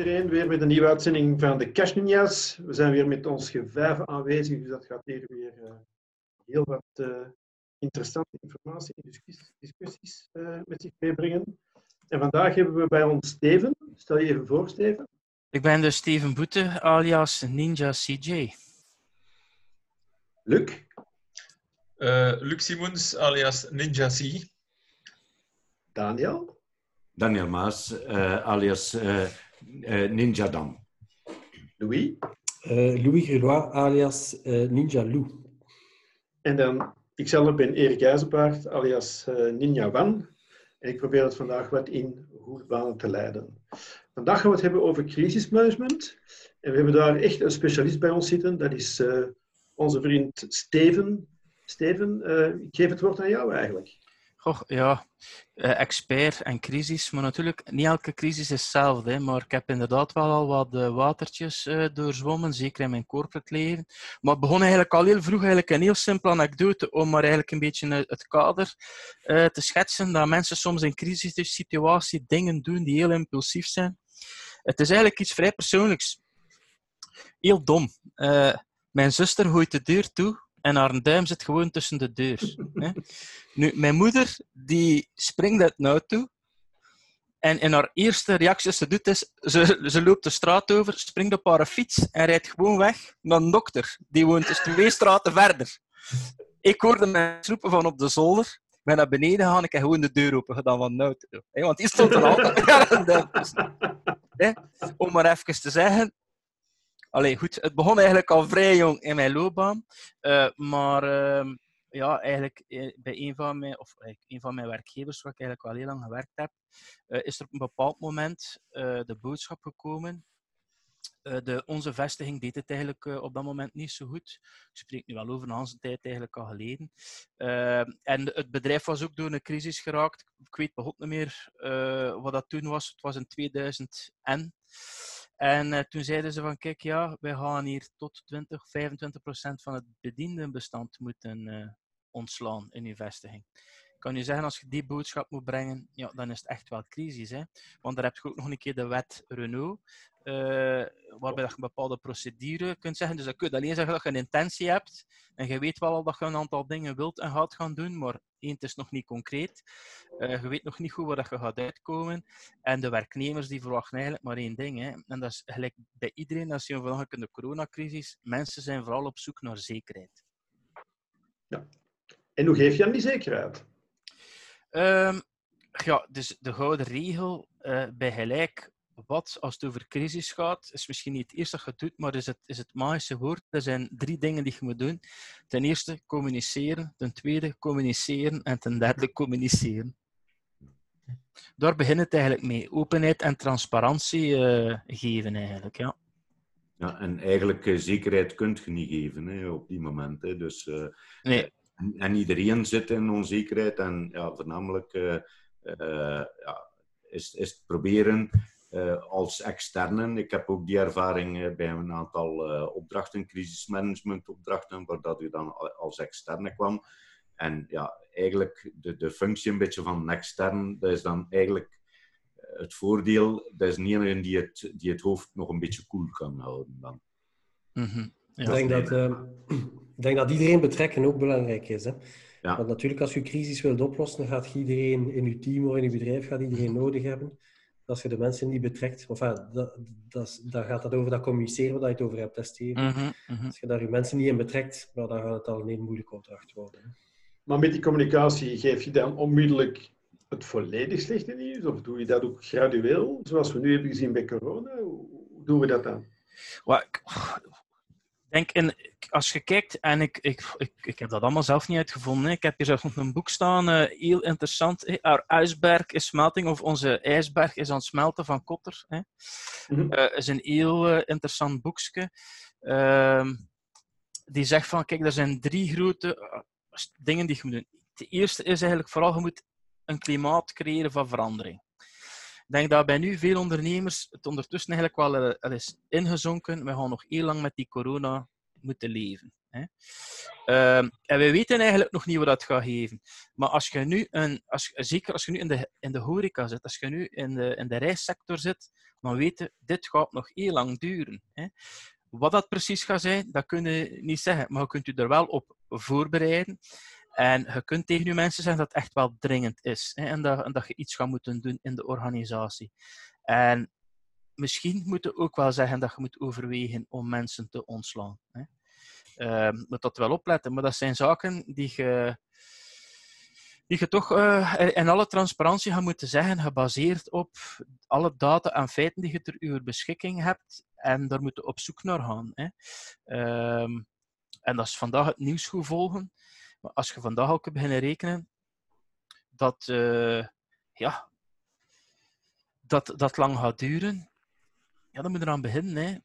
iedereen. Weer met een nieuwe uitzending van de Cash Ninjas. We zijn weer met ons gevijven aanwezig, dus dat gaat hier weer uh, heel wat uh, interessante informatie en discussies, discussies uh, met zich meebrengen. En vandaag hebben we bij ons Steven. Stel je even voor, Steven. Ik ben dus Steven Boete, alias Ninja CJ. Luc. Luc Simons, alias Ninja C. Daniel. Daniel Maas, uh, alias Ninja Dam. Louis. Louis Grulois, alias Ninja Lou. En dan, ikzelf ben Erik IJzerpaard, alias Ninja Wan. En ik probeer het vandaag wat in banen te leiden. Vandaag gaan we het hebben over crisismanagement. En we hebben daar echt een specialist bij ons zitten. Dat is onze vriend Steven. Steven, ik geef het woord aan jou eigenlijk. Goh, ja, uh, expert en crisis. Maar natuurlijk, niet elke crisis is hetzelfde. Maar ik heb inderdaad wel al wat uh, watertjes uh, doorzwommen, zeker in mijn corporate leven. Maar het begon eigenlijk al heel vroeg eigenlijk een heel simpele anekdote om maar eigenlijk een beetje het kader te schetsen. Dat mensen soms in crisissituatie dingen doen die heel impulsief zijn. Het is eigenlijk iets vrij persoonlijks. Heel dom. mijn zuster gooit de deur toe en haar duim zit gewoon tussen de deur. Hè. Nu, mijn moeder die springt uit naar toe en in haar eerste reactie ze doet ze, ze loopt de straat over, springt op haar fiets en rijdt gewoon weg naar een dokter. Die woont dus twee straten verder. Ik hoorde mensen roepen van op de zolder. Ik ben naar beneden gegaan, ik heb gewoon de deur open gedaan van nou Want die stond er altijd. Om maar even te zeggen, Allee, goed, het begon eigenlijk al vrij jong in mijn loopbaan. Uh, maar uh, ja, eigenlijk eh, bij een van mijn, of een van mijn werkgevers, waar ik eigenlijk al heel lang gewerkt heb, uh, is er op een bepaald moment de boodschap gekomen. De, onze vestiging deed het eigenlijk op dat moment niet zo goed. Ik spreek nu wel over een tijd eigenlijk al geleden. en het bedrijf was ook door een crisis geraakt. Ik weet begot niet meer wat dat toen was. Het was in 2000 en. En uh, toen zeiden ze van, kijk ja, wij gaan hier tot 20, 25 procent van het bediendenbestand moeten uh, ontslaan in uw vestiging. Kan je zeggen, als je die boodschap moet brengen, ja, dan is het echt wel crisis. Hè? Want daar heb je ook nog een keer de wet Renault, uh, waarbij je een bepaalde procedure kunt zeggen. Dus dan kun je alleen zeggen dat je een intentie hebt en je weet wel al dat je een aantal dingen wilt en gaat gaan doen, maar één, is nog niet concreet. Uh, je weet nog niet goed waar dat je gaat uitkomen. En de werknemers die verwachten eigenlijk maar één ding. Hè. En dat is gelijk bij iedereen, als je vandaag in de coronacrisis, mensen zijn vooral op zoek naar zekerheid. Ja. En hoe geef je aan die zekerheid? Um, ja, dus de gouden regel uh, bij gelijk wat, als het over crisis gaat, is misschien niet het eerste dat je doet, maar is het, is het magische woord. Er zijn drie dingen die je moet doen. Ten eerste, communiceren. Ten tweede, communiceren. En ten derde, communiceren. Daar begint het eigenlijk mee. Openheid en transparantie uh, geven eigenlijk, ja. Ja, en eigenlijk uh, zekerheid kunt je niet geven hè, op die moment. Hè. Dus, uh, nee. En, en, iedereen zit in onzekerheid en ja, voornamelijk ja, is, is het proberen uh, als externen. Ik heb ook die ervaring bij een aantal uh, opdrachten, crisismanagementopdrachten, waar dat u dan als externe kwam. En ja, eigenlijk de, de functie een beetje van een extern, dat is dan eigenlijk het voordeel, dat is niet een die het, die het hoofd nog een beetje koel cool kan houden dan. Mm -hmm. ja. ik, denk dat, ik denk dat iedereen betrekken ook belangrijk is. Hè? Ja. Want natuurlijk, als je crisis wilt oplossen, dan gaat iedereen in je team of in je bedrijf gaat iedereen nodig hebben als je de mensen niet betrekt, of ja, dat, dat, dan gaat het over dat communiceren waar je het over hebt, testeren. Mm -hmm. Als je daar je mensen niet in betrekt, dan gaat het al een heel moeilijke opdracht worden. Maar met die communicatie geef je dan onmiddellijk het volledig slechte nieuws? Of doe je dat ook gradueel, zoals we nu hebben gezien bij corona? Hoe doen we dat dan? Well, denk in, als je kijkt, en ik, ik, ik, ik heb dat allemaal zelf niet uitgevonden. Ik heb hier zelf nog een boek staan, uh, heel interessant. Our ijsberg is smelting, of onze ijsberg is aan het smelten van Kotter. Hè. Mm -hmm. uh, is een heel uh, interessant boekje. Ehm, die zegt van, kijk, er zijn drie grote dingen die je moet doen. De eerste is eigenlijk vooral, je moet een klimaat creëren van verandering. Ik denk dat bij nu veel ondernemers het ondertussen eigenlijk wel uh, is ingezonken. We gaan nog heel lang met die corona moeten leven. Hè. Ehm, en we weten eigenlijk nog niet wat dat gaat geven. Maar als je nu, een, als, zeker als je nu in de, in de horeca zit, als je nu in de, in de reissector zit, dan weten dit gaat nog heel lang duren. Hè. Wat dat precies gaat zijn, dat kun je niet zeggen, maar je kunt je er wel op voorbereiden. En je kunt tegen je mensen zeggen dat het echt wel dringend is hè, en, dat, en dat je iets gaat moeten doen in de organisatie. En misschien moet je ook wel zeggen dat je moet overwegen om mensen te ontslaan. Hè. Uh, moet dat wel opletten, maar dat zijn zaken die je, die je toch uh, in alle transparantie gaat moeten zeggen, gebaseerd op alle data en feiten die je ter uw beschikking hebt. En daar moet je op zoek naar gaan. Hè. Uh, en dat is vandaag het nieuws goed volgen. Maar als je vandaag ook kunt beginnen rekenen dat, uh, ja, dat dat lang gaat duren, ja, dan moet je eraan beginnen. Hè.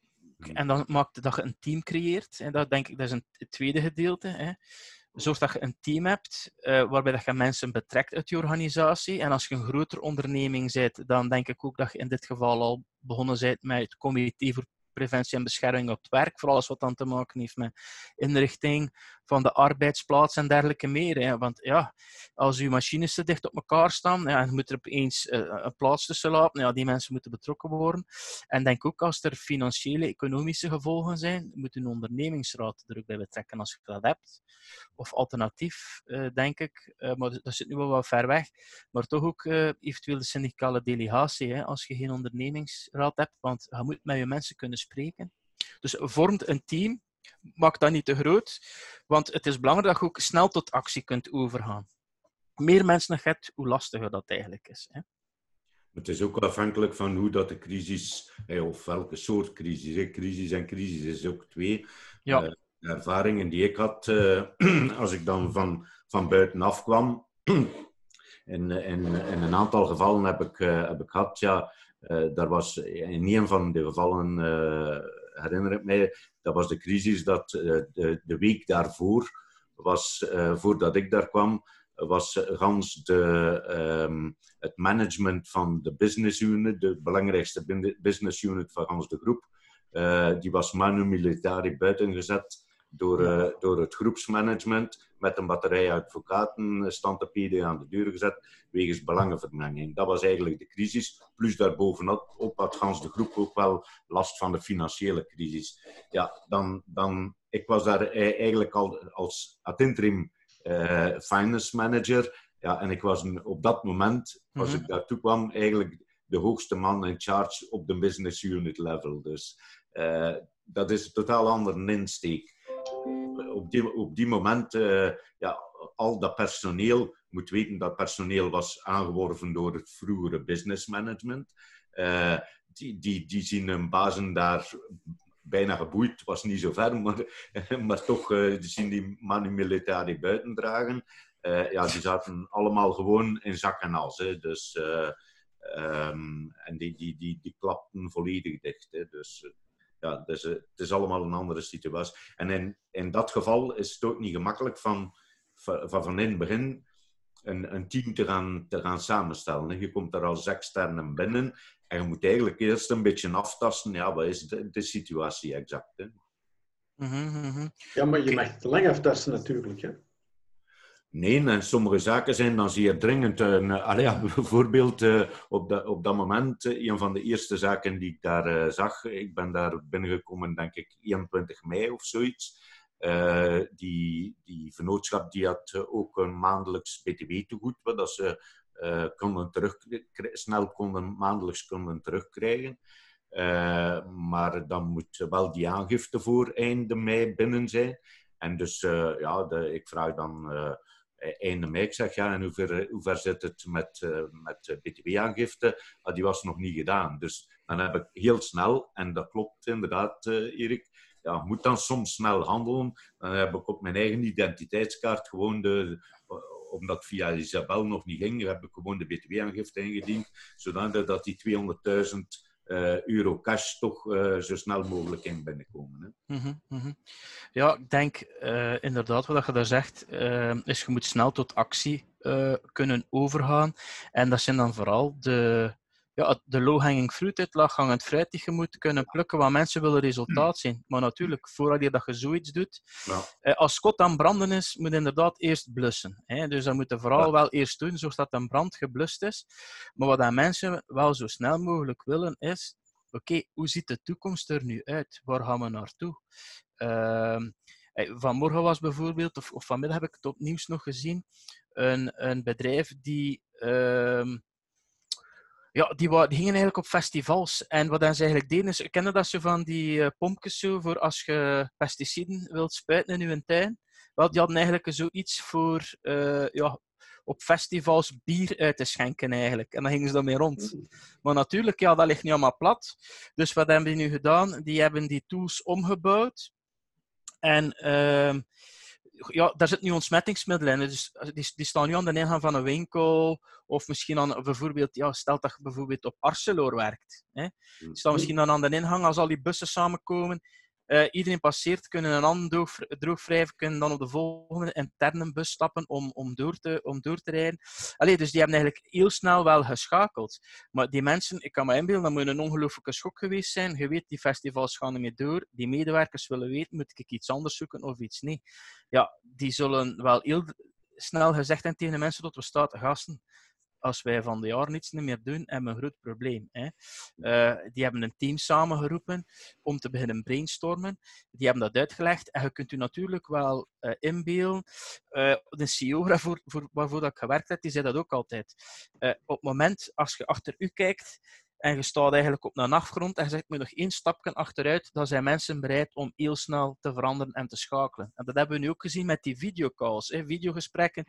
En dan maakt dat je een team creëert. En dat denk ik, dat is een tweede gedeelte. Hè. Zorg dat je een team hebt uh, waarbij dat je mensen betrekt uit je organisatie. En als je een grotere onderneming bent, dan denk ik ook dat je in dit geval al begonnen bent met het comité voor preventie en bescherming op het werk, voor alles wat dan te maken heeft met inrichting van de arbeidsplaats en dergelijke meer. Hè. Want ja, als uw machines te dicht op elkaar staan ja, en moet er opeens uh, een plaats tussen laten, ja, die mensen moeten betrokken worden. En denk ook als er financiële, economische gevolgen zijn, moet een ondernemingsraad er ook bij betrekken als je dat hebt. Of alternatief, uh, denk ik, maar dat zit nu wel wat ver weg, maar toch ook eventueel de syndicale delegatie, hè, als je geen ondernemingsraad hebt, want je moet met je mensen kunnen spreken. Dus vormt een team maak dat niet te groot, want het is belangrijk dat je ook snel tot actie kunt overgaan. Hoe meer mensen je hebt, hoe lastiger dat eigenlijk is. Hè? Het is ook afhankelijk van hoe dat de crisis, of welke soort crisis. Crisis en crisis is ook twee. Ja. Uh, de ervaringen die ik had, uh, als ik dan van, van buitenaf kwam, in, in, in een aantal gevallen heb ik, uh, heb ik gehad, ja, daar was in een van de gevallen herinner ik mij, dat was de crisis dat eh, de, de week daarvoor, was, eh, voordat ik daar kwam, was gans de, um, het management van de business unit, de belangrijkste business unit van gans de groep, die was manu militari buitengezet door, uh, door het groepsmanagement met een batterij advocaten standtapeden aan de deur gezet wegens belangenvermenging. Dat was eigenlijk de crisis. Plus daarbovenop had gans de groep ook wel last van de financiële crisis. Ja, dan, dan, ik was daar e-, eigenlijk al als ad interim uh, finance manager. Ja, en ik was op dat moment, als mm -hmm. ik daartoe kwam, eigenlijk de hoogste man in charge op de business unit level. Dus uh, dat is een totaal andere insteek op die, op moment, uh, ja, al dat personeel, moet weten dat personeel was aangeworven door het vroegere business management. Uh, die, die, die zien hun bazen daar bijna geboeid, was niet zo ver, maar, maar toch uh, die zien die manu militari buiten dragen. ja, die zaten allemaal gewoon in zak en as. Hè. Dus, um, en die, die, die, die klapten volledig dicht. Hè. Dus ja, dus, uh, het is allemaal een andere situatie. En in, in dat geval is het ook niet gemakkelijk van van, van in het begin een, een team te gaan, te gaan samenstellen. Je komt daar als externe binnen en je moet eigenlijk eerst een beetje aftasten. Ja, wat is de, de situatie exact? Hè? Mm -hmm. Ja, maar je mag het lang aftasten natuurlijk. Hè? Nee, en sommige zaken zijn dan zeer dringend. Allee, ja, bijvoorbeeld uh, op, dat, op dat moment, uh, een van de eerste zaken die ik daar zag, ik ben daar binnengekomen, denk ik, 21 mei of zoiets. die, die vennootschap die had ook een maandelijks btw-tegoed, dat ze konden terug, snel konden, maandelijks konden terugkrijgen. maar dan moet wel die aangifte voor einde mei binnen zijn. En dus ja, de, ik vraag dan einde mei. Ik zeg, ja, en hoe ver, hoe ver zit het met, uh, met btw-aangifte? Ah, die was nog niet gedaan. Dus dan heb ik heel snel, en dat klopt inderdaad, uh, Erik, ja, moet dan soms snel handelen. Dan heb ik op mijn eigen identiteitskaart gewoon de, omdat via Isabel nog niet ging, heb ik gewoon de btw-aangifte ingediend, zodat dat die 200.000 uh, euro cash toch uh, zo snel mogelijk in binnenkomen. Hè. Mm -hmm. Ja, ik denk uh, inderdaad wat je daar zegt, is je moet snel tot actie kunnen overgaan. En dat zijn dan vooral de, ja, de low-hanging fruit, het laaghangend fruit die je moet kunnen plukken, wat mensen willen resultaat zien. Maar natuurlijk, voordat je dat je zoiets doet, ja. eh, als Scott aan branden is, moet je inderdaad eerst blussen. Hè? Dus dat moet je vooral wel eerst doen, zodat een brand geblust is. Maar wat mensen wel zo snel mogelijk willen, is oké, hoe ziet de toekomst er nu uit? Waar gaan we naartoe? Uh, vanmorgen was bijvoorbeeld, of, of, vanmiddag heb ik het op nieuws nog gezien, een, een bedrijf die uh, ja, die, die, gingen eigenlijk op festivals. En wat ze eigenlijk deden is, kennen dat ze van die uh, pompjes zo voor als je pesticiden wilt spuiten in je tuin? Wel, die hadden eigenlijk zoiets voor uh, ja, op festivals bier uit te schenken eigenlijk. En dan gingen ze daarmee rond. Mm. Maar natuurlijk, ja, dat ligt niet allemaal plat. Dus wat hebben die nu gedaan? Die hebben die tools omgebouwd. En uh, ja, daar zitten nu ontsmettingsmiddelen in. Dus die, die staan nu aan de ingang van een winkel. Of misschien aan, bijvoorbeeld, ja, stel dat je bijvoorbeeld op Arcelor werkt. Hè. Die staan mm. misschien dan aan de ingang als al die bussen samenkomen. Uh, iedereen passeert, kunnen een ander droog, kunnen dan op de volgende interne bus stappen om, om, door, te, om door te rijden. Allee, dus die hebben eigenlijk heel snel wel geschakeld. Maar die mensen, ik kan me inbeelden, dat moet een ongelooflijke schok geweest zijn. Je weet, die festivals gaan niet meer door. Die medewerkers willen weten, moet ik iets anders zoeken of iets niet. Ja, die zullen wel heel snel gezegd hebben tegen de mensen tot we staan, gasten, als wij van de jaar niets meer doen, hebben we een groot probleem. Hè. Uh, die hebben een team samengeroepen om te beginnen brainstormen. Die hebben dat uitgelegd. En je kunt u natuurlijk wel uh, inbeelden. Uh, de CEO waarvoor, voor, waarvoor dat ik gewerkt heb, die zei dat ook altijd. op het moment, als je achter u kijkt, en je staat eigenlijk op een afgrond en je zegt, moet nog één stapje achteruit, dan zijn mensen bereid om heel snel te veranderen en te schakelen. En dat hebben we nu ook gezien met die videocalls, hè, videogesprekken.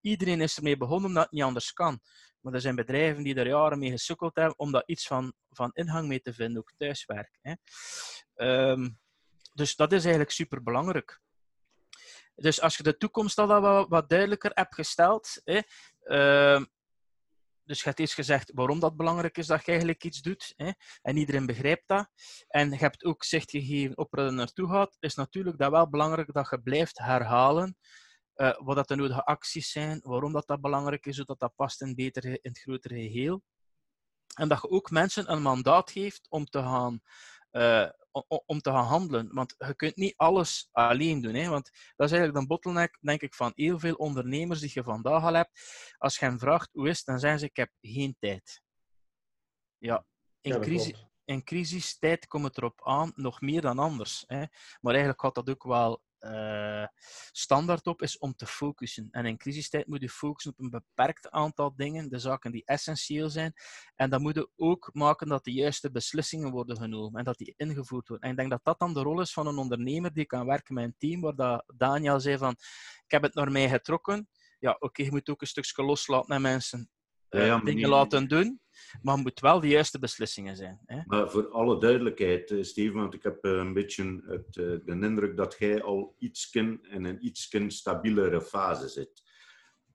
Iedereen is ermee begonnen omdat het niet anders kan. Maar er zijn bedrijven die er jaren mee gesukkeld hebben om daar iets van, van ingang mee te vinden, ook thuiswerk. Hè. Um, dus dat is eigenlijk super belangrijk. Dus als je de toekomst al wat, wat duidelijker hebt gesteld, hè, uh, dus je hebt eerst gezegd waarom dat belangrijk is dat je eigenlijk iets doet. Hè? En iedereen begrijpt dat. En je hebt ook zicht gegeven op waar je naartoe gaat. is natuurlijk dat wel belangrijk dat je blijft herhalen uh, wat dat de nodige acties zijn, waarom dat, dat belangrijk is, zodat dat past in, beter, in het grotere geheel. En dat je ook mensen een mandaat geeft om te gaan uh, om te gaan handelen. Want je kunt niet alles alleen doen. Hè? Want dat is eigenlijk de bottleneck, denk ik, van heel veel ondernemers die je vandaag al hebt. Als je hen vraagt hoe is het, dan zeggen ze: Ik heb geen tijd. Ja, in, ja, crisis, in crisistijd komt het erop aan, nog meer dan anders. Hè? Maar eigenlijk gaat dat ook wel uh, standaard op is om te focussen. En in crisistijd moet je focussen op een beperkt aantal dingen, de zaken die essentieel zijn. En dan moet je ook maken dat de juiste beslissingen worden genomen en dat die ingevoerd worden. En ik denk dat dat dan de rol is van een ondernemer die kan werken met een team, waar dat Daniel zei van, ik heb het naar mij getrokken. Ja, oké, je moet ook een stukje loslaten naar mensen uh, dingen laten doen. Maar het moet wel de juiste beslissingen zijn. Hè? Maar voor alle duidelijkheid, eh, Steven, want ik heb eh, een beetje het, de indruk dat jij al iets in een iets stabielere fase zit.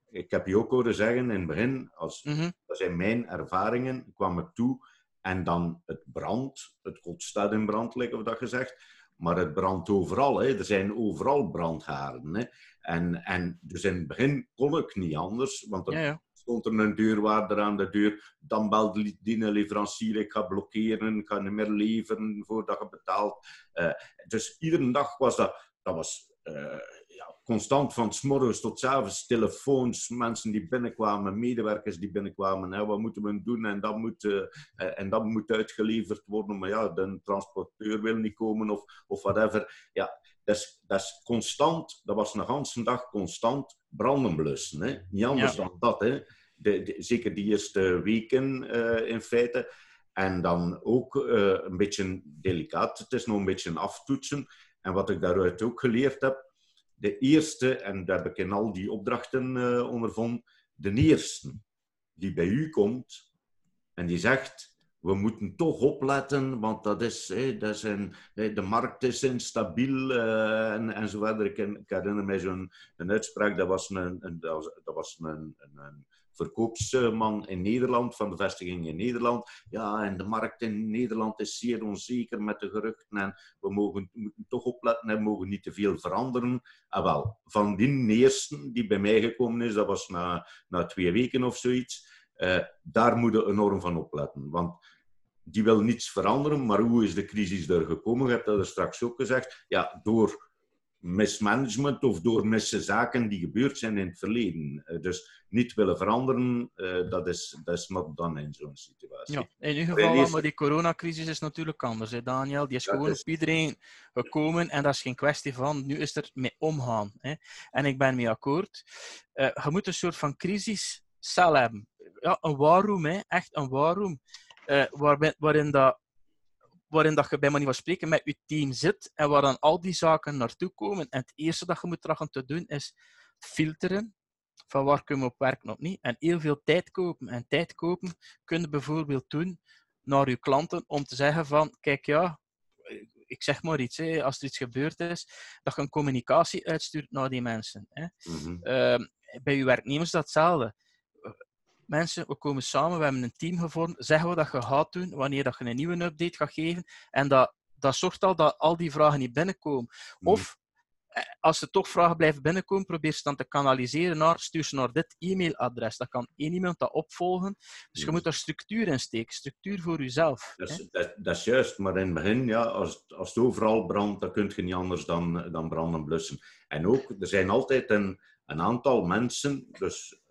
Ik heb je ook horen zeggen in het begin, als, mhm. dat zijn mijn ervaringen, kwam ik toe en dan het brand, het God staat in brand, liggen we dat gezegd. Maar het brandt overal. Hè. Er zijn overal brandharen. Hè. En, en dus in het begin kon ik niet anders, want ja, ja stond er een deurwaarder aan de deur. Dan belde die leverancier, ik ga blokkeren, ik ga niet meer leveren voordat je betaalt. Uh, dus iedere dag was dat, dat was, uh, ja, constant van s morgens tot s avonds telefoons, mensen die binnenkwamen, medewerkers die binnenkwamen. Hè, wat moeten we doen? En dat moet, uh, en dat moet uitgeleverd worden. Maar ja, de transporteur wil niet komen of, of whatever. Ja, dat is, dat is constant, dat was een hele dag constant branden blussen. Hè? Niet anders dan dat. Hè? De, zeker die eerste weken uh, in feite. En dan ook uh, een beetje delicaat. Het is nog een beetje aftoetsen. En wat ik daaruit ook geleerd heb, de eerste, en daar heb ik in al die opdrachten uh, ondervonden, de eerste die bij u komt en die zegt we moeten toch opletten, want dat is, dat de markt is instabiel uh, en, en zo verder. Ik, ik herinner mij zo'n uitspraak, dat was een, een, dat was, een, een, verkoopsman in Nederland, van de vestiging in Nederland. Ja, en de markt in Nederland is zeer onzeker met de geruchten en we mogen, moeten toch opletten en mogen niet te veel veranderen. Ah, wel, van die eerste die bij mij gekomen is, dat was na, na twee weken of zoiets, daar moeten we enorm van opletten. Want die wil niets veranderen, maar hoe is de crisis er gekomen? Je hebt dat er straks ook gezegd. Ja, door mismanagement of door miszaken die gebeurd zijn in het verleden. Eh, dus niet willen veranderen, uh, dat, is, dat is not done in zo'n situatie. Ja, in ieder geval, maar die coronacrisis is natuurlijk anders, hè, Daniel. Die is gewoon op iedereen gekomen en dat is geen kwestie van nu is er mee omgaan. Hè. En ik ben mee akkoord. Uh, je moet een soort van crisiscel hebben. Ja, een warroom, hè, echt een warroom. Uh, waarin dat waarin dat je bij manier van spreken met je team zit en waar dan al die zaken naartoe komen. En het eerste dat je moet trachten te doen is filteren van waar kunnen we op werken of niet. En heel veel tijd kopen. En tijd kopen kun je bijvoorbeeld doen naar je klanten om te zeggen van, kijk ja, ik zeg maar iets, hè, als er iets gebeurd is, dat je een communicatie uitstuurt naar die mensen. Hè. Mm -hmm. uh, bij je werknemers datzelfde mensen, we komen samen, we hebben een team gevormd, zeggen we dat je gaat doen, wanneer dat je een nieuwe update gaat geven. En dat, dat zorgt al dat al die vragen niet binnenkomen. Hmm. Of eh, als er toch vragen blijven binnenkomen, probeer ze dan te kanaliseren naar, stuur ze naar dit e-mailadres. Dat kan één iemand dat opvolgen. Dus je hmm. moet daar structuur in steken, structuur voor jezelf. Dat is, dat, dat is juist, maar in het begin, ja, als, als het overal brandt, dan kun je niet anders dan, dan branden blussen. En ook, er zijn altijd een, een aantal mensen, dus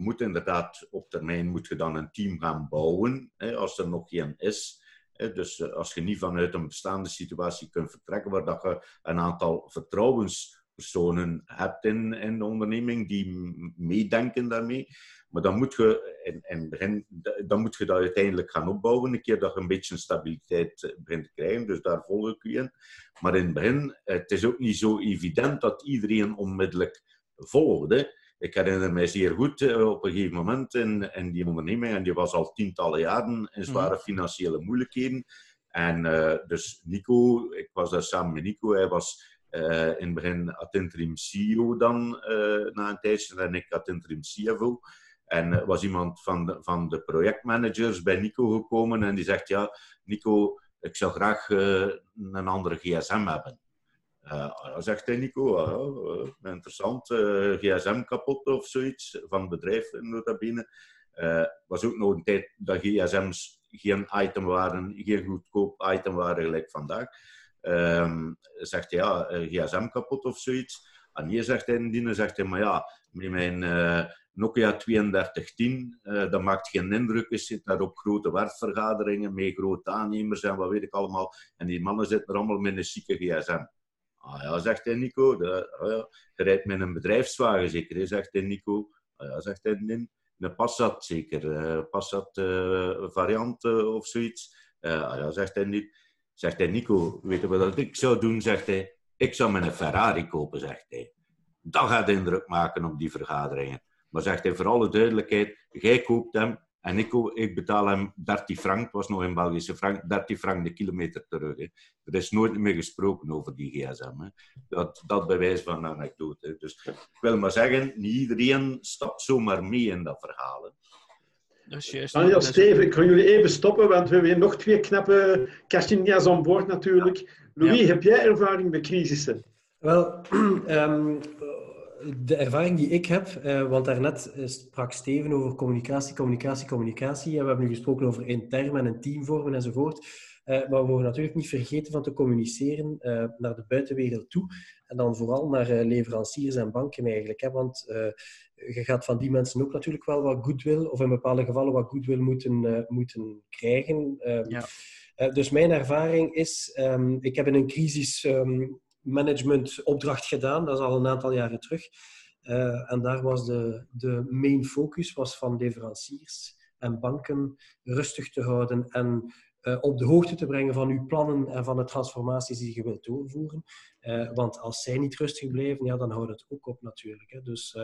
moet inderdaad op termijn moet je dan een team gaan bouwen, hè, als er nog geen is. Dus eh, als je niet vanuit een bestaande situatie kunt vertrekken, waar dat je een aantal vertrouwenspersonen hebt in, in de onderneming die meedenken daarmee. Maar dan moet, je, in begin, dan moet je dat uiteindelijk gaan opbouwen, een keer dat je een beetje stabiliteit eh, begint te krijgen. Dus daar volg ik je in. Maar in het begin, het is ook niet zo evident dat iedereen onmiddellijk volgde ik herinner mij zeer goed uh, op een gegeven moment in, in die onderneming, en die was al tientallen jaren in zware mhm. financiële moeilijkheden. En uh, dus Nico, ik was daar samen met Nico, hij was uh, in het begin ad interim CEO dan na een tijdje, en ik ad interim CFO. En er was iemand van de, van de projectmanagers bij Nico gekomen en die zegt, ja, Nico, ik zou graag een andere gsm hebben. Uh, zegt hij Nico, uh, interessant, uh, gsm kapot of zoiets van het bedrijf nota bene. Uh, was ook nog een tijd dat gsm's geen item waren, geen goedkoop item waren gelijk vandaag. Um, zegt hij ja, gsm kapot of zoiets. En hier zegt hij in zegt hij, maar ja, met mijn Nokia 3210, dat maakt geen indruk. Je zit daar op grote werfvergaderingen met grote aannemers en wat weet ik allemaal. En die mannen zitten er allemaal met een zieke gsm. Ah ja, zegt hij Nico, ah, je rijdt met een bedrijfswagen zeker, hè, zegt hij Nico. Ah ja, zegt hij in, een Passat zeker, uh, Passat uh, variant uh, of zoiets. ah ja, zegt hij niet. Zegt hij Nico, weet je wat ik zou doen? Zegt hij, ik zou mijn Ferrari kopen, zegt hij. Dat gaat indruk maken op die vergaderingen. Maar zegt hij, voor alle duidelijkheid, jij koopt hem en ik, ik betaal hem 30 frank, het was nog in Belgische frank, 30 frank de kilometer terug. Hè. Er is nooit meer gesproken over die gsm. Hè. Dat, dat bewijs van een anekdote. Dus ik wil maar zeggen, niet iedereen stapt zomaar mee in dat verhaal. Hè. Daniel, Steven, ik ga jullie even stoppen, want we hebben nog twee knappe Castinia's aan boord natuurlijk. Louis, heb jij ervaring met crisissen? Wel, um, de ervaring die ik heb, eh, want daarnet sprak Steven over communicatie, communicatie, communicatie. En we hebben nu gesproken over intern en een team vormen enzovoort. Uh, maar we mogen natuurlijk niet vergeten van te communiceren uh, naar de buitenwereld toe. En dan vooral naar leveranciers en banken eigenlijk. Hè? Want je gaat van die mensen ook natuurlijk wel wat goodwill, of in bepaalde gevallen wat goodwill moeten, moeten krijgen. Um, ja. dus mijn ervaring is, um, ik heb in een crisis um, management opdracht gedaan. Dat is al een aantal jaren terug. Uh, en daar was de, de main focus was van leveranciers en banken rustig te houden en uh, op de hoogte te brengen van uw plannen en van de transformaties die je wilt doorvoeren. Uh, want als zij niet rustig blijven, ja, dan houdt het ook op natuurlijk. Hè. Dus,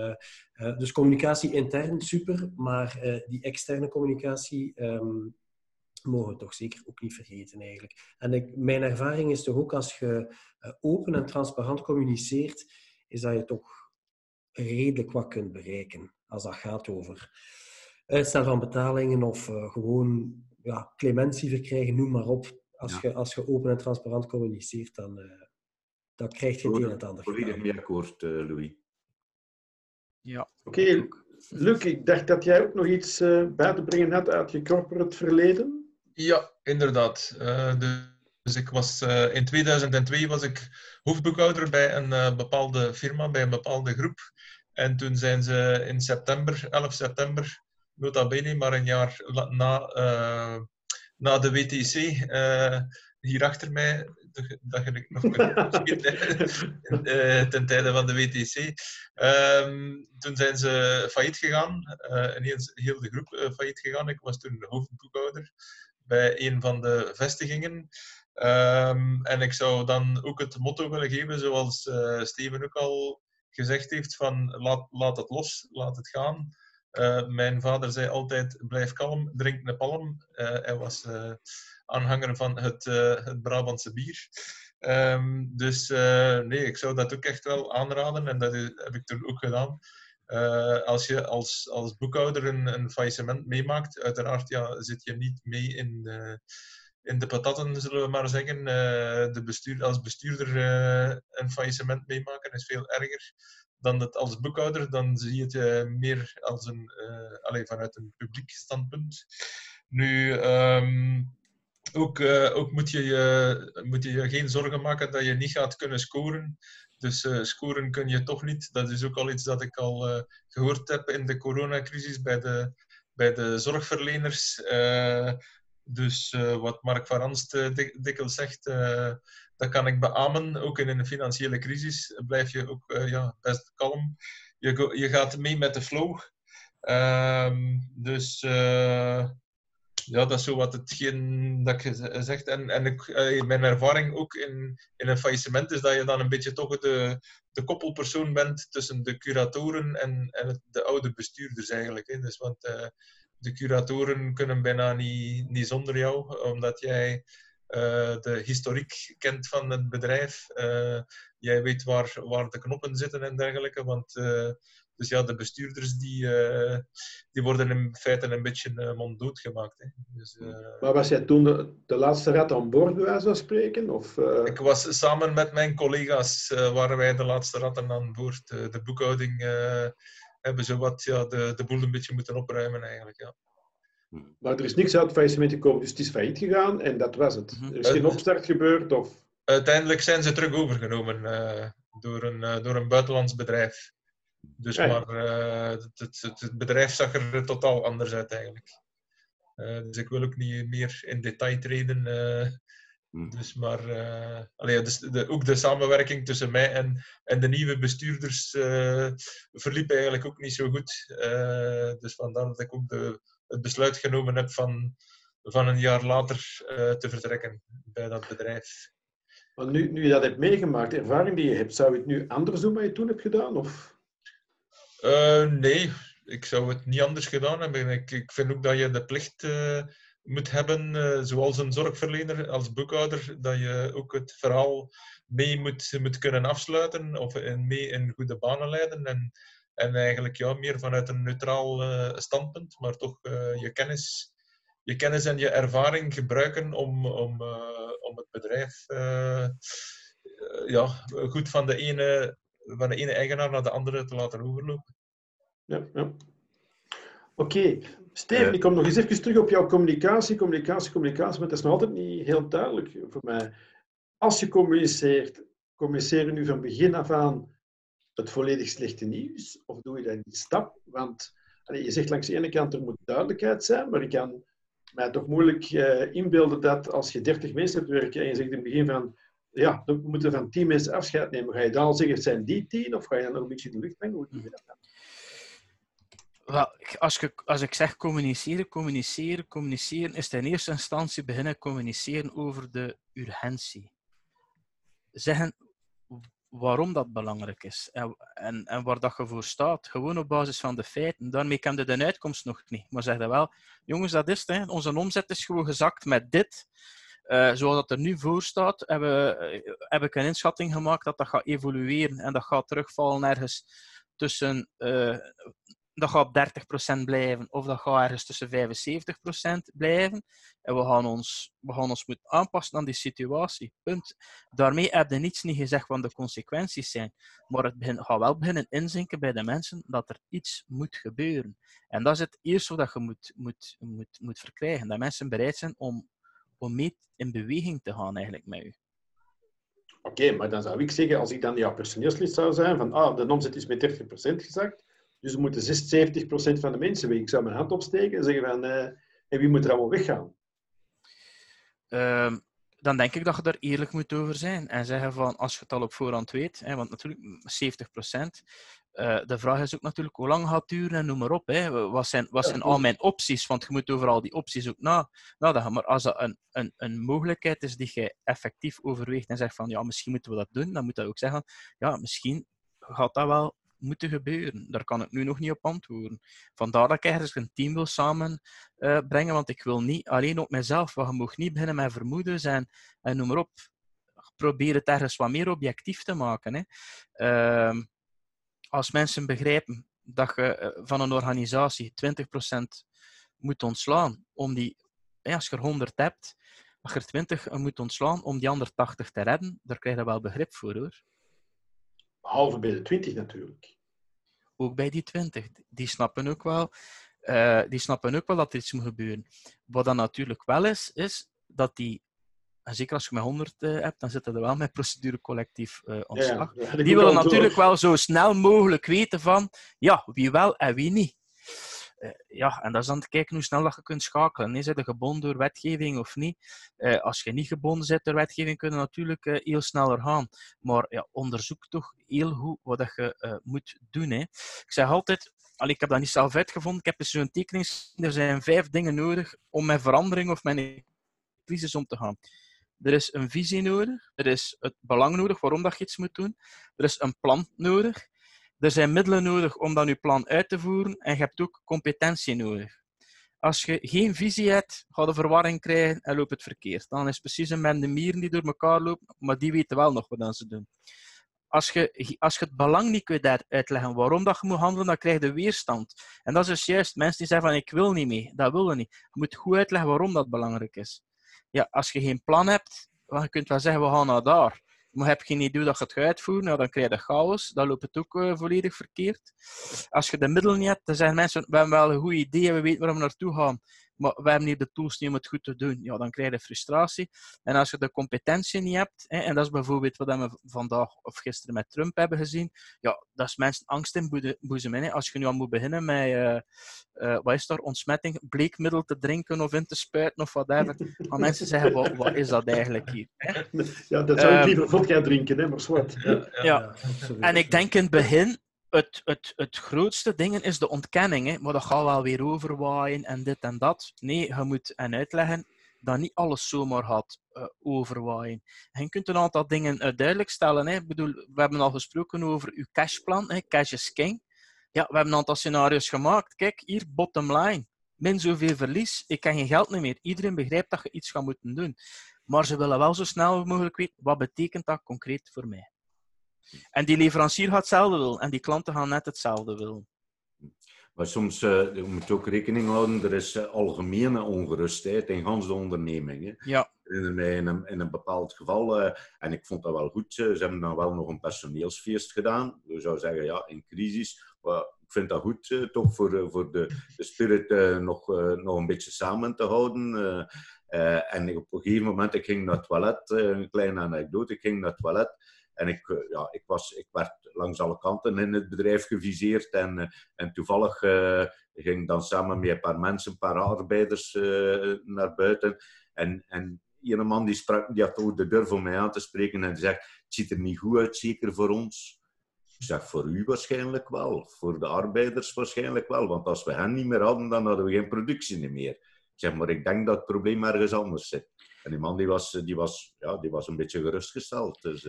dus communicatie intern super, maar die externe communicatie um, mogen we toch zeker ook niet vergeten eigenlijk. En ik, mijn ervaring is toch ook als je eh, open en transparant communiceert, is dat je toch redelijk wat kunt bereiken als dat gaat over uitstel van betalingen of uh, gewoon ja, clementie verkrijgen, noem maar op. Als, je, als je open en transparant communiceert, dan, uh, dan krijg je het een en het ander. Volledig mee akkoord, uh, Louis. Ja. Oké, Luc, ik dacht dat jij ook nog iets uh, bij te brengen had uit je corporate verleden. Ja, inderdaad. Uh, dus ik was, uh, in 2002 was ik hoofdboekhouder bij een bepaalde firma, bij een bepaalde groep. En toen zijn ze in september, 11 september, nota bene, maar een jaar na, na de WTC, hier achter mij, dat je nog ten tijde van de WTC. Um, ehm, toen zijn ze failliet gegaan, uh, ineens heel de groep uh, failliet gegaan. Ik was toen de hoofdboekhouder bij een van de vestigingen. Um, en ik zou dan ook het motto willen geven, zoals Steven ook al gezegd heeft, van laat, laat het los, laat het gaan. mijn vader zei altijd, blijf kalm, drink een palm. hij was aanhanger van het, het Brabantse bier. Um, dus nee, ik zou dat ook echt wel aanraden en dat heb ik toen ook gedaan. Uh, als je als, als boekhouder een, een faillissement meemaakt, uiteraard ja, zit je niet mee in, uh, in de patatten, zullen we maar zeggen. de bestuur, als bestuurder een faillissement meemaken is veel erger dan het als boekhouder. Dan zie je het meer als een, allez, vanuit een publiek standpunt. Nu, um, ook, ook moet, je je, moet je je geen zorgen maken dat je niet gaat kunnen scoren. Dus uh, scoren kun je toch niet. Dat is ook al iets dat ik al uh, gehoord heb in de coronacrisis bij de, bij de zorgverleners. dus wat Mark van Ranst dik, dikwijls zegt, dat kan ik beamen. Ook in een financiële crisis blijf je ook ja, best kalm. Je, je gaat mee met de flow. Ehm, dus ja, dat is zo wat hetgeen dat je zegt. En, en ik, eh, mijn ervaring ook in, in een faillissement is dat je dan een beetje toch de, de koppelpersoon bent tussen de curatoren en, en de oude bestuurders eigenlijk. Hè. Dus, want uh, de curatoren kunnen bijna niet, niet zonder jou, omdat jij uh, de historiek kent van het bedrijf. jij weet waar, waar de knoppen zitten en dergelijke. Want dus ja, de bestuurders die, uh, die worden in feite een beetje uh, monddood gemaakt. Hè. Dus, uh, maar was jij toen de, de, laatste rat aan boord, bij wijze van spreken? Of, Ik was samen met mijn collega's, waren wij de laatste ratten aan boord. de boekhouding hebben zo wat ja, de, de boel een beetje moeten opruimen eigenlijk. Ja. Maar er is niks uit het faillissement gekomen, dus het is failliet gegaan en dat was het. Mhm. Er is geen opstart gebeurd? Of... Uiteindelijk zijn ze terug overgenomen door, een, door een buitenlands bedrijf. Dus maar uh, het, het, het, bedrijf zag er totaal anders uit eigenlijk. Uh, dus ik wil ook niet meer in detail treden. Uh, dus maar allee, dus de, ook de samenwerking tussen mij en, en de nieuwe bestuurders verliep eigenlijk ook niet zo goed. dus vandaar dat ik ook de, het besluit genomen heb van, van een jaar later te vertrekken bij dat bedrijf. Maar nu, nu je dat hebt meegemaakt, de ervaring die je hebt, zou je het nu anders doen wat je toen hebt gedaan? Of? Uh, nee, ik zou het niet anders gedaan hebben. Ik, ik vind ook dat je de plicht uh, moet hebben, uh, zoals een zorgverlener, als boekhouder, dat je ook het verhaal mee moet, moet kunnen afsluiten of in, mee in goede banen leiden. En, en eigenlijk ja, meer vanuit een neutraal standpunt, maar toch je, kennis, je kennis en je ervaring gebruiken om, om, om het bedrijf ja, goed van de ene van de ene eigenaar naar de andere te laten overlopen. Ja, ja. Oké, okay. Steven, ik kom nog eens even terug op jouw communicatie, communicatie, communicatie, maar het is nog altijd niet heel duidelijk voor mij. Als je communiceert, communiceer je nu van begin af aan het volledig slechte nieuws, of doe je dat in die stap? Want je zegt langs de ene kant er moet duidelijkheid zijn, maar ik kan mij toch moeilijk uh, inbeelden dat als je 30 mensen hebt werken en je zegt in het begin van ja, dan moeten van tien mensen afscheid nemen. Ga je dan zeggen, het zijn die tien? Of ga je dan nog een beetje de lucht brengen? Hoe doe je dat als, ik, als ik zeg communiceren, communiceren, communiceren, is het in eerste instantie beginnen communiceren over de urgentie. Zeggen waarom dat belangrijk is en, en, en waar dat je voor staat. Gewoon op basis van de feiten. Daarmee kan je de uitkomst nog niet. Maar zeg dan wel, jongens, dat is het. Onze omzet is gewoon gezakt met dit. Uh, zoals dat er nu voor staat, heb, uh, heb, ik een inschatting gemaakt dat dat gaat evolueren en dat gaat terugvallen ergens tussen uh, dat gaat op 30% blijven of dat gaat ergens tussen 75% blijven. En we gaan, ons, we gaan ons moeten aanpassen aan die situatie. Punt. Daarmee heb je niets niet gezegd wat de consequenties zijn. Maar het begin, gaat wel beginnen inzinken bij de mensen dat er iets moet gebeuren. En dat is het eerste wat je moet, moet, moet, moet verkrijgen. Dat mensen bereid zijn om, om mee in beweging te gaan eigenlijk met u. Oké, maar dan zou ik zeggen, als ik dan jouw personeelslid zou zijn, van ah, de omzet is met 30% gezakt, dus er moeten 76% van de mensen weg. Ik zou mijn hand opsteken en zeggen van, uh, en wie moet er allemaal weggaan? Uh, dan denk ik dat je daar eerlijk moet over zijn. En zeggen van, als je het al op voorhand weet, hè, want natuurlijk 70%, uh, eh, de vraag is ook natuurlijk hoe lang gaat het duren en noem maar op. Hè. Wat zijn, wat zijn al mijn opties? Want je moet over al die opties ook na, nadenken. Maar als dat een, een, een mogelijkheid is die je effectief overweegt en zegt van, ja, misschien moeten we dat doen, dan moet je ook zeggen, ja, misschien gaat dat wel moeten gebeuren. Daar kan ik nu nog niet op antwoorden. Vandaar dat ik eigenlijk een team wil samenbrengen, uh, want ik wil niet alleen op mezelf, want je mag niet beginnen met vermoedens en, en noem maar op. Probeer het ergens wat meer objectief te maken. Hè. Uh, als mensen begrijpen dat je uh, van een organisatie 20% moet ontslaan, om die, als je er 100 hebt, dat je er 20 moet ontslaan om die andere 80 te redden, daar krijg je wel begrip voor hoor. Behalve bij de 20 natuurlijk. Ook bij die 20. Die snappen ook wel, uh, die snappen ook wel dat er iets moet gebeuren. Wat dan natuurlijk wel is, is dat die en zeker als je met 100 uh, eh, hebt, dan zitten er wel met procedure collectief uh, ontslag. Ja, ja. Die willen natuurlijk wel zo snel mogelijk weten van, ja, wie wel en wie niet. Uh, ja, en dat is dan te kijken hoe snel dat je kunt schakelen. Nee, zijn gebonden door wetgeving of niet? Als je niet gebonden bent door wetgeving, kunnen natuurlijk heel sneller gaan. Maar ja, onderzoek toch heel goed wat dat je moet doen. Hè. Ik zeg altijd, al, ik heb dat niet zelf uitgevonden, ik heb dus zo'n tekening. Er zijn vijf dingen nodig om met verandering of met een crisis om te gaan. Er is een visie nodig, er is het belang nodig waarom dat je iets moet doen, er is een plan nodig, er zijn middelen nodig om dan je plan uit te voeren en je hebt ook competentie nodig. Als je geen visie hebt, ga je verwarring krijgen en loopt het verkeerd. Dan is het precies een met de mieren die door elkaar lopen, maar die weten wel nog wat ze doen. Als je, als je het belang niet kunt uitleggen waarom dat je moet handelen, dan krijg je weerstand. En dat is dus juist mensen die zeggen van ik wil niet mee. Dat willen niet. Je moet goed uitleggen waarom dat belangrijk is. Ja, als je geen plan hebt, dan je kunt wel zeggen we gaan naar daar maar heb je geen idee dat je het gaat uitvoeren, nou, dan krijg je chaos. Dan loopt het ook uh, volledig verkeerd. Als je de middelen niet hebt, dan zeggen mensen, we hebben wel een goed idee, we weten waar we naartoe gaan, maar we hebben niet de tools niet om het goed te doen. Ja, dan krijg je frustratie. En als je de competentie niet hebt, hè, en dat is bijvoorbeeld wat we vandaag of gisteren met Trump hebben gezien, ja, dat is mensen angst in boezemen. Als je nu al moet beginnen met, uh, uh, wat is daar, ontsmetting, bleekmiddel te drinken of in te spuiten of whatever, dan mensen zeggen, wat, wat is dat eigenlijk hier? Hè? Ja, dat zou ik ehm, liever vodka drinken, hè, maar zwart. Ja, ja, ja. en ik denk in het begin, het, het, het grootste ding is de ontkenning. Hè? Maar dat gaat wel weer overwaaien en dit en dat. Nee, je moet en uitleggen dat niet alles zomaar gaat uh, overwaaien. En je kunt een aantal dingen uh, duidelijk stellen. Hè? Ik bedoel, we hebben al gesproken over uw cashplan. Hè? Cash is king. Ja, we hebben een aantal scenario's gemaakt. Kijk, hier, bottom line. Min zoveel verlies, ik kan geen geld meer. Iedereen begrijpt dat je iets gaat moeten doen. Maar ze willen wel zo snel mogelijk weten, wat betekent dat concreet voor mij? En die leverancier gaat hetzelfde willen en die klanten gaan net hetzelfde willen. Maar soms uh, je moet ook rekening houden, er is uh, algemene ongerustheid in gans de onderneming. Ja. In, in, een, in een bepaald geval, uh, en ik vond dat wel goed, ze hebben dan wel nog een personeelsfeest gedaan. Je zou zeggen, ja, in crisis, ik vind dat goed, toch voor, voor de, de spirit nog, nog een beetje samen te houden. en op een gegeven moment, ik ging naar het toilet, een kleine anekdote, ik ging naar het toilet. En ik, eh, ja, ik, was, ik werd langs alle kanten in het bedrijf geviseerd. En, eh, en toevallig uh, ging dan samen met een paar mensen, een paar arbeiders naar buiten. En, en een man die, sprak, die had ook de durf om mij aan te spreken en die zegt: Het ziet er niet goed uit, zeker voor ons. Ik zeg, voor u waarschijnlijk wel. Voor de arbeiders waarschijnlijk wel. Want als we hen niet meer hadden, dan hadden we geen productie meer. Ik zeg, maar ik denk dat het probleem ergens anders zit. En die man die was, die was, ja, die was een beetje gerustgesteld. Dus,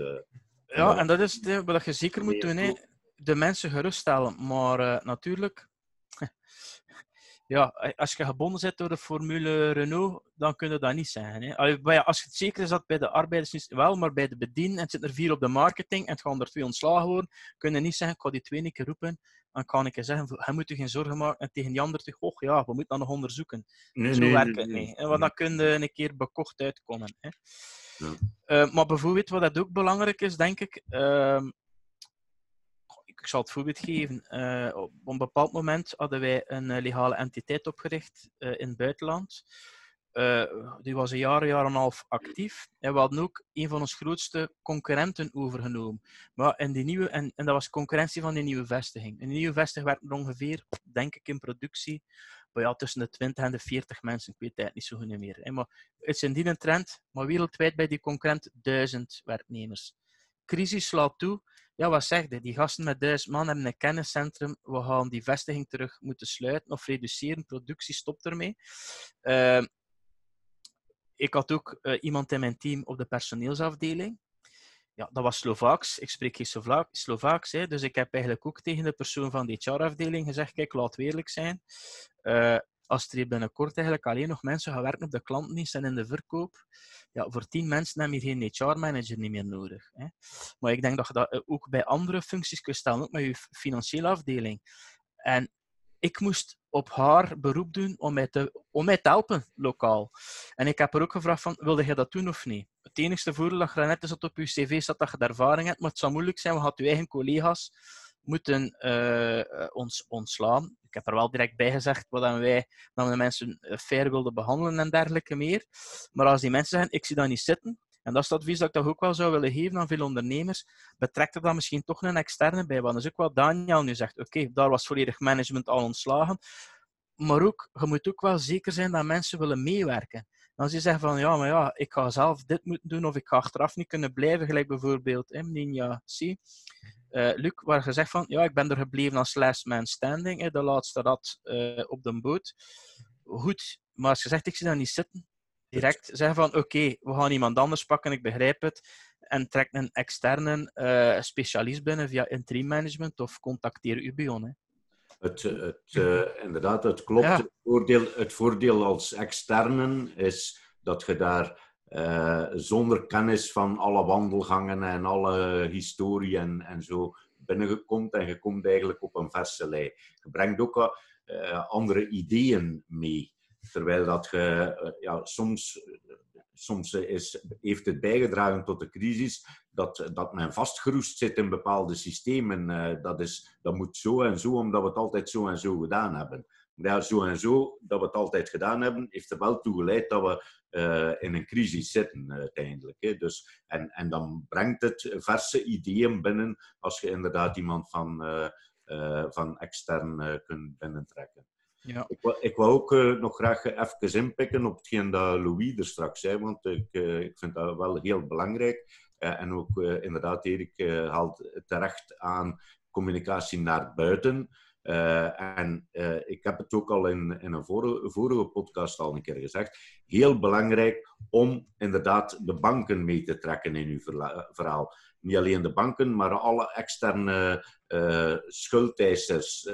ja, en dat is het, wat je zeker moet doen. Hè. De mensen geruststellen. Maar uh, natuurlijk, ja, als je gebonden zit door de formule Renault, dan kun je dat niet zeggen. Hè. Als het zeker is dat bij de arbeiders wel, maar bij de bediening, en zitten er vier op de marketing, en het gaan er twee ontslagen worden, kun je niet zeggen, ik ga die twee een keer roepen, dan kan ik je zeggen, hij moet je geen zorgen maken, en tegen die ander oh ja, we moeten dat nog onderzoeken. Nee, Zo nee, werkt het niet. Want dan kun je een keer bekocht uitkomen. Hè. Uh, maar bijvoorbeeld, wat dat ook belangrijk is, denk ik, uh, ik zal het voorbeeld geven. Uh, op een bepaald moment hadden wij een uh, legale entiteit opgericht in het buitenland. die was een jaar, jaar en een half actief. En we hadden ook een van onze grootste concurrenten overgenomen. Maar in die nieuwe, en, en dat was concurrentie van die nieuwe vestiging. In die nieuwe vestiging werd er ongeveer, denk ik, in productie ja, tussen de 20 en de 40 mensen. Ik weet het niet zo goed meer. Hè. Maar het is indien een trend, maar wereldwijd bij die concurrent duizend werknemers. Crisis slaat toe ja, wat zeg? Die gasten met duizend man hebben een kenniscentrum. We gaan die vestiging terug moeten sluiten of reduceren. Productie stopt ermee. Uh, ik had ook uh, iemand in mijn team op de personeelsafdeling. Ja, dat was Slovaaks. Ik spreek geen Slovaaks, hè, dus ik heb eigenlijk ook tegen de persoon van de HR-afdeling gezegd: kijk, laat eerlijk zijn. Uh, als er binnenkort eigenlijk alleen nog mensen gaan werken op de klantendienst en in de verkoop, ja, voor tien mensen heb je geen HR-manager niet meer nodig. Hè. Maar ik denk dat je dat eh, ook bij andere functies kunt stellen, ook met je financiële afdeling. En ik moest op haar beroep doen om mij te, om mij helpen, lokaal. En ik heb er ook gevraagd van, wilde jij dat doen of niet? Het enigste voordeel dat je net is dat op je cv staat dat je ervaring hebt, maar het zou moeilijk zijn, we hadden je eigen collega's moeten uh, ons ontslaan. Ik heb er wel direct bij gezegd wat wij dat we de mensen eh, fair wilden behandelen en dergelijke meer. Maar als die mensen zeggen, ik zie dat niet zitten, en dat is het advies dat ik toch ook wel zou willen geven aan veel ondernemers, betrekt er dan misschien toch een externe bij. Want dat is ook wat Daniel nu zegt. Oké, daar was volledig management al ontslagen. Maar ook, je moet ook wel zeker zijn dat mensen willen meewerken. Als je zegt van, ja, maar ja, ik ga zelf dit moeten doen, of ik ga achteraf niet kunnen blijven, gelijk bijvoorbeeld in Ninja C. Uh, Luc, waar je zegt van, ja, ik ben er gebleven als last man standing, hè, de laatste rat uh, op de boot. Goed, maar als je zegt, ik zie daar niet zitten, direct zeggen van, oké, we gaan iemand anders pakken, ik begrijp het, en trek een externe uh, specialist binnen via interim management of contacteer Ubion. Hè. Het, het, inderdaad, het klopt. Het, voordeel, het voordeel als externen is dat je daar uh, zonder kennis van alle wandelgangen en alle historie en, en zo binnengekomt en je komt eigenlijk op een verse lei. Je brengt ook uh, andere ideeën mee. Terwijl dat je ja, soms, soms is, heeft het bijgedragen tot de crisis dat, dat men vastgeroest zit in bepaalde systemen. dat, is, dat moet zo en zo, omdat we het altijd zo en zo gedaan hebben ja, zo en zo, dat we het altijd gedaan hebben, heeft er wel toe geleid dat we in een crisis zitten uiteindelijk. Dus, en, en dan brengt het verse ideeën binnen als je inderdaad iemand van, van extern kunt binnentrekken. Ik, wou, ik wou ook nog graag even inpikken op hetgeen dat Louis er straks zei, want ik, ik vind dat wel heel belangrijk. en ook inderdaad, Erik haalt terecht aan communicatie naar buiten. En ik heb het ook al in, in een vorige, vorige, podcast al een keer gezegd. Heel belangrijk om inderdaad de banken mee te trekken in uw verhaal. Niet alleen de banken, maar alle externe uh, schuldeisers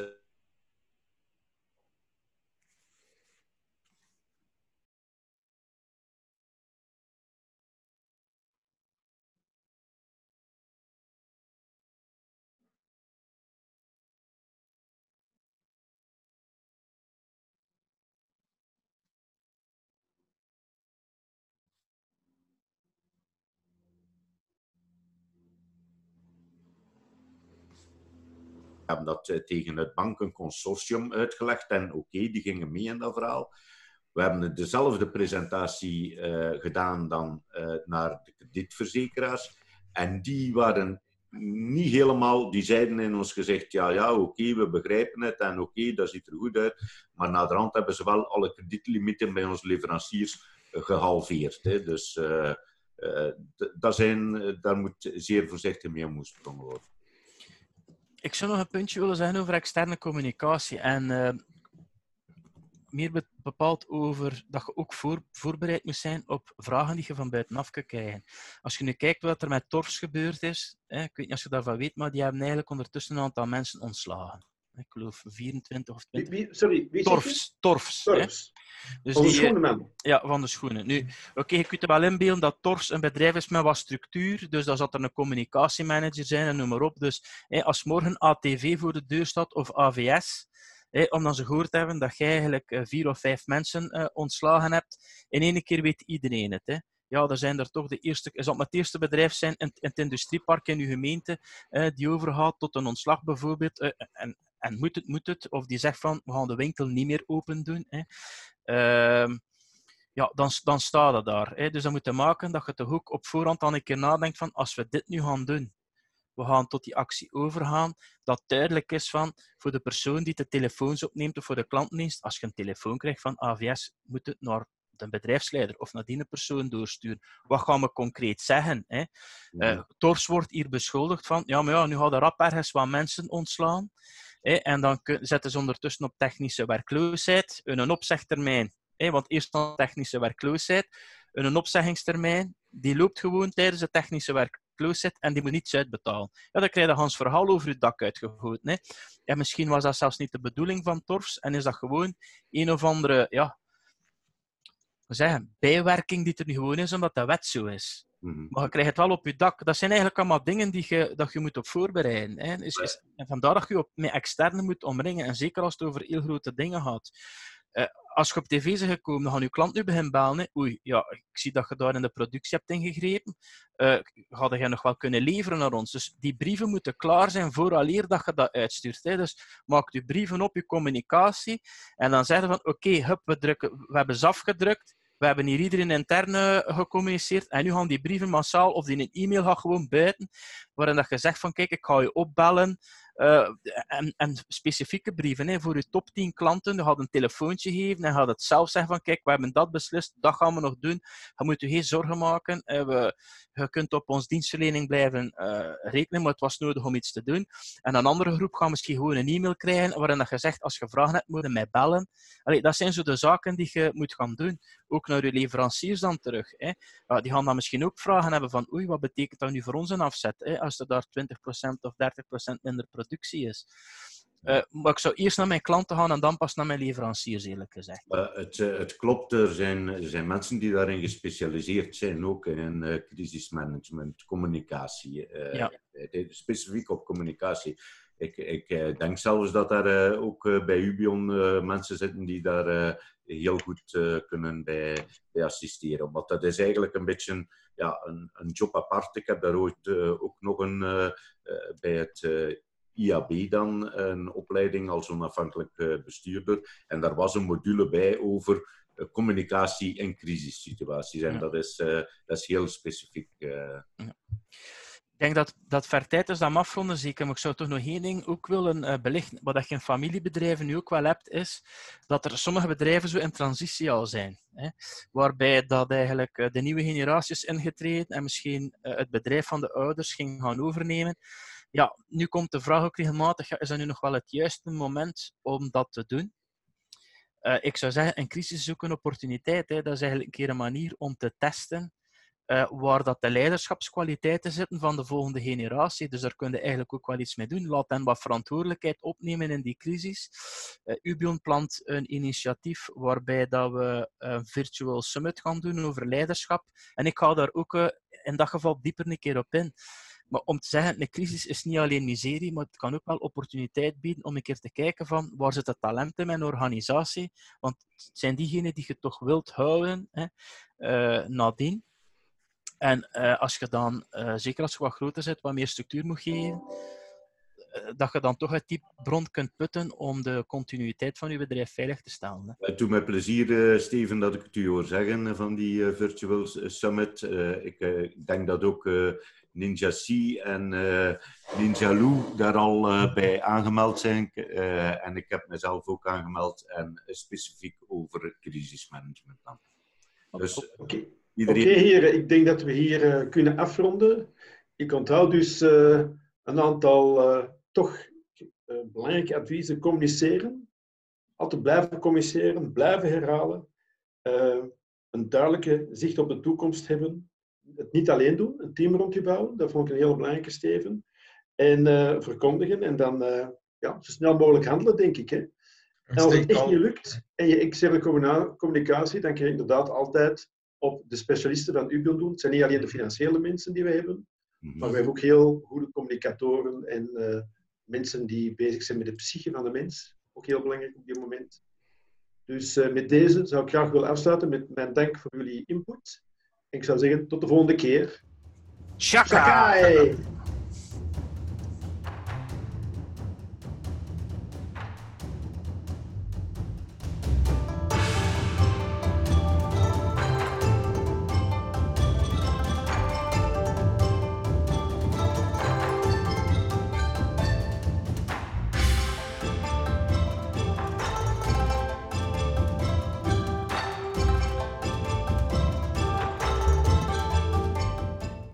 dat eh, tegen het bankenconsortium uitgelegd en oké, die gingen mee in dat verhaal. We hebben dezelfde presentatie uh, gedaan dan uh, naar de kredietverzekeraars. En die waren niet helemaal, die zeiden in ons gezicht, ja, ja, oké, we begrijpen het en oké, dat ziet er goed uit. Maar na de hand hebben ze wel alle kredietlimieten bij onze leveranciers gehalveerd. Hè. Dus dat zijn, daar moet zeer voorzichtig mee omgesprongen worden ik zou nog een puntje willen zeggen over externe communicatie. En uh, meer bepaald over dat je ook voor, voorbereid moet zijn op vragen die je van buitenaf kunt krijgen. Als je nu kijkt wat er met Torfs gebeurd is, hè, ik weet niet of je daarvan weet, maar die hebben eigenlijk ondertussen een aantal mensen ontslagen. Ik geloof 24 of 20. Wie, sorry, wie Torfs. Torfs. Torfs. Dus van de eh, schoenenman. Ja, van de schoenen. Nu, oké, je kunt er wel inbeelden dat Torfs een bedrijf is met wat structuur. Dus dan zal er een communicatiemanager zijn en noem maar op. Dus als morgen ATV voor de deur staat of AVS, omdat ze gehoord hebben dat je eigenlijk eh, vier of vijf mensen uh, ontslagen hebt, in één keer weet iedereen het. Hè ja, er zijn er toch de eerste, is dat het eerste bedrijf zijn in, in het industriepark in uw gemeente eh, die overgaat tot een ontslag bijvoorbeeld. Eh, en, en moet het, moet het? Of die zegt van, we gaan de winkel niet meer open doen. Hè. Uh, ja, dan, dan staat het daar. Hè. Dus dat moet maken dat je toch ook op voorhand dan een keer nadenkt van, als we dit nu gaan doen, we gaan tot die actie overgaan, dat duidelijk is van, voor de persoon die de telefoons opneemt of voor de klantdienst, als je een telefoon krijgt van AVS, moet het naar een bedrijfsleider of naar die persoon doorsturen. Wat gaan we concreet zeggen? Hè? Uh, Tors wordt hier beschuldigd van, ja, maar ja, nu gaan er rap ergens wat mensen ontslaan. En dan zetten ze ondertussen op technische werkloosheid, een opzegtermijn. Want eerst dan technische werkloosheid, een opzeggingstermijn, die loopt gewoon tijdens de technische werkloosheid en die moet niets uitbetalen. Ja, dan krijg je Hans verhaal over je dak uitgegoten. Hè? En misschien was dat zelfs niet de bedoeling van Torfs en is dat gewoon een of andere ja, zeggen, bijwerking die er nu gewoon is, omdat de wet zo is. Mhm. Maar je krijgt het wel op je dak. Dat zijn eigenlijk allemaal dingen die je, dat je moet op voorbereiden. Hè. Is, is, en vandaar dat je op, met externe moet omringen. En zeker als het over heel grote dingen gaat. Uh, als je op tv bent gekomen, dan gaan je klant nu beginnen bellen. Oei, ja, ik zie dat je daar in de productie hebt ingegrepen. Uh, ga je nog wel kunnen leveren naar ons? Dus die brieven moeten klaar zijn vooraleer dat je dat uitstuurt. Hè. Dus maak je brieven op, je communicatie. En dan zeggen van, oké, okay, we, drukken, we hebben ze afgedrukt. We hebben hier iedereen intern uh, gecommuniceerd. En nu gaan die brieven massaal, of die een e-mail gaan gewoon buiten. Waarin dat je zegt van, kijk, ik ga je opbellen. Uh, en, en, specifieke brieven hè, voor je top 10 klanten. Je gaat een telefoontje geven en gaat het zelf zeggen van kijk, we hebben dat beslist, dat gaan we nog doen. Je moet je geen zorgen maken. Uh, we, je kunt op ons dienstverlening blijven uh, rekenen, maar het was nodig om iets te doen. En een andere groep gaat misschien gewoon een e-mail krijgen waarin dat je zegt, als je vragen hebt, moet je mij bellen. Allee, dat zijn zo de zaken die je moet gaan doen. Ook naar je leveranciers dan terug. Hè. die gaan dan misschien ook vragen hebben van oei, wat betekent dat nu voor ons een afzet? Hè? Als er daar 20% of 30% minder productie is. Uh, maar ik zou eerst naar mijn klanten gaan en dan pas naar mijn leveranciers, eerlijk gezegd. Uh, het, uh, het, klopt, er zijn, er zijn mensen die daarin gespecialiseerd zijn, ook in crisismanagement, communicatie. Ja. Specifiek op communicatie. Ik, ik denk zelfs dat er ook bij Ubion mensen zitten die daar heel goed kunnen bij, bij assisteren. Want dat is eigenlijk een beetje ja, een, een job apart. Ik heb daar ooit ook nog een bij het IAB dan, een opleiding als onafhankelijk eh, bestuurder. En daar was een module bij over eh, communicatie in crisissituaties. En dat, is, eh, dat is heel specifiek. Ja. Ik denk dat, dat ver tijd is we afronden, zeker. Maar ik zou toch nog één ding ook willen uh, belichten. Wat je in familiebedrijven nu ook wel hebt, is dat er sommige bedrijven zo in transitie al zijn. Hè, waarbij dat eigenlijk de nieuwe generaties ingetreden en misschien het bedrijf van de ouders ging gaan overnemen ja, nu komt de vraag ook regelmatig, is dat nu nog wel het juiste moment om dat te doen? Uh, ik zou zeggen, een crisis is ook een opportuniteit. Hè. Dat is eigenlijk een keer een manier om te testen uh, waar dat de leiderschapskwaliteiten zitten van de volgende generatie. Dus daar kun je eigenlijk ook wel iets mee doen. Laat hen wat verantwoordelijkheid opnemen in die crisis. Uh, Ubion plant een initiatief waarbij dat we een virtual summit gaan doen over leiderschap. En ik ga daar ook in dat geval dieper een keer op in. Maar om te zeggen, een crisis is niet alleen miserie, maar het kan ook wel opportuniteit bieden om een keer te kijken van waar zit het talent in mijn organisatie. Want het zijn diegenen die je toch wilt houden hè, uh, nadien. En uh, als je dan, uh, zeker als je wat groter zit, wat meer structuur moet geven, dat je dan toch uit die bron kunt putten om de continuïteit van je bedrijf veilig te stellen. Hè. Het doet mij plezier, Steven, dat ik het u hoor zeggen van die Virtual Summit. ik denk dat ook Ninja C en uh, Ninja Lou daar al uh, bij aangemeld zijn. Uh, en ik heb mezelf ook aangemeld en specifiek over crisismanagement dan. Dus, Oké, okay. iedereen... okay, heren, ik denk dat we hier kunnen afronden. Ik onthoud dus een aantal toch belangrijke adviezen. Communiceren. Altijd blijven communiceren, blijven herhalen. een duidelijke zicht op de toekomst hebben het niet alleen doen, een team rond je bouwen. Dat vond ik een heel belangrijke, Steven. En uh, verkondigen en dan uh, ja, zo snel mogelijk handelen, denk ik. Hè? En als het echt niet lukt en je externe communicatie, dan kun je inderdaad altijd op de specialisten van u doen. Het zijn niet alleen de financiële mensen die we hebben, mhm. maar we hebben ook heel goede communicatoren en uh, mensen die bezig zijn met de psyche van de mens. Ook heel belangrijk op dit moment. Dus uh, met deze zou ik graag willen afsluiten met mijn dank voor jullie input. Ik zou zeggen, tot de volgende keer. Shaka!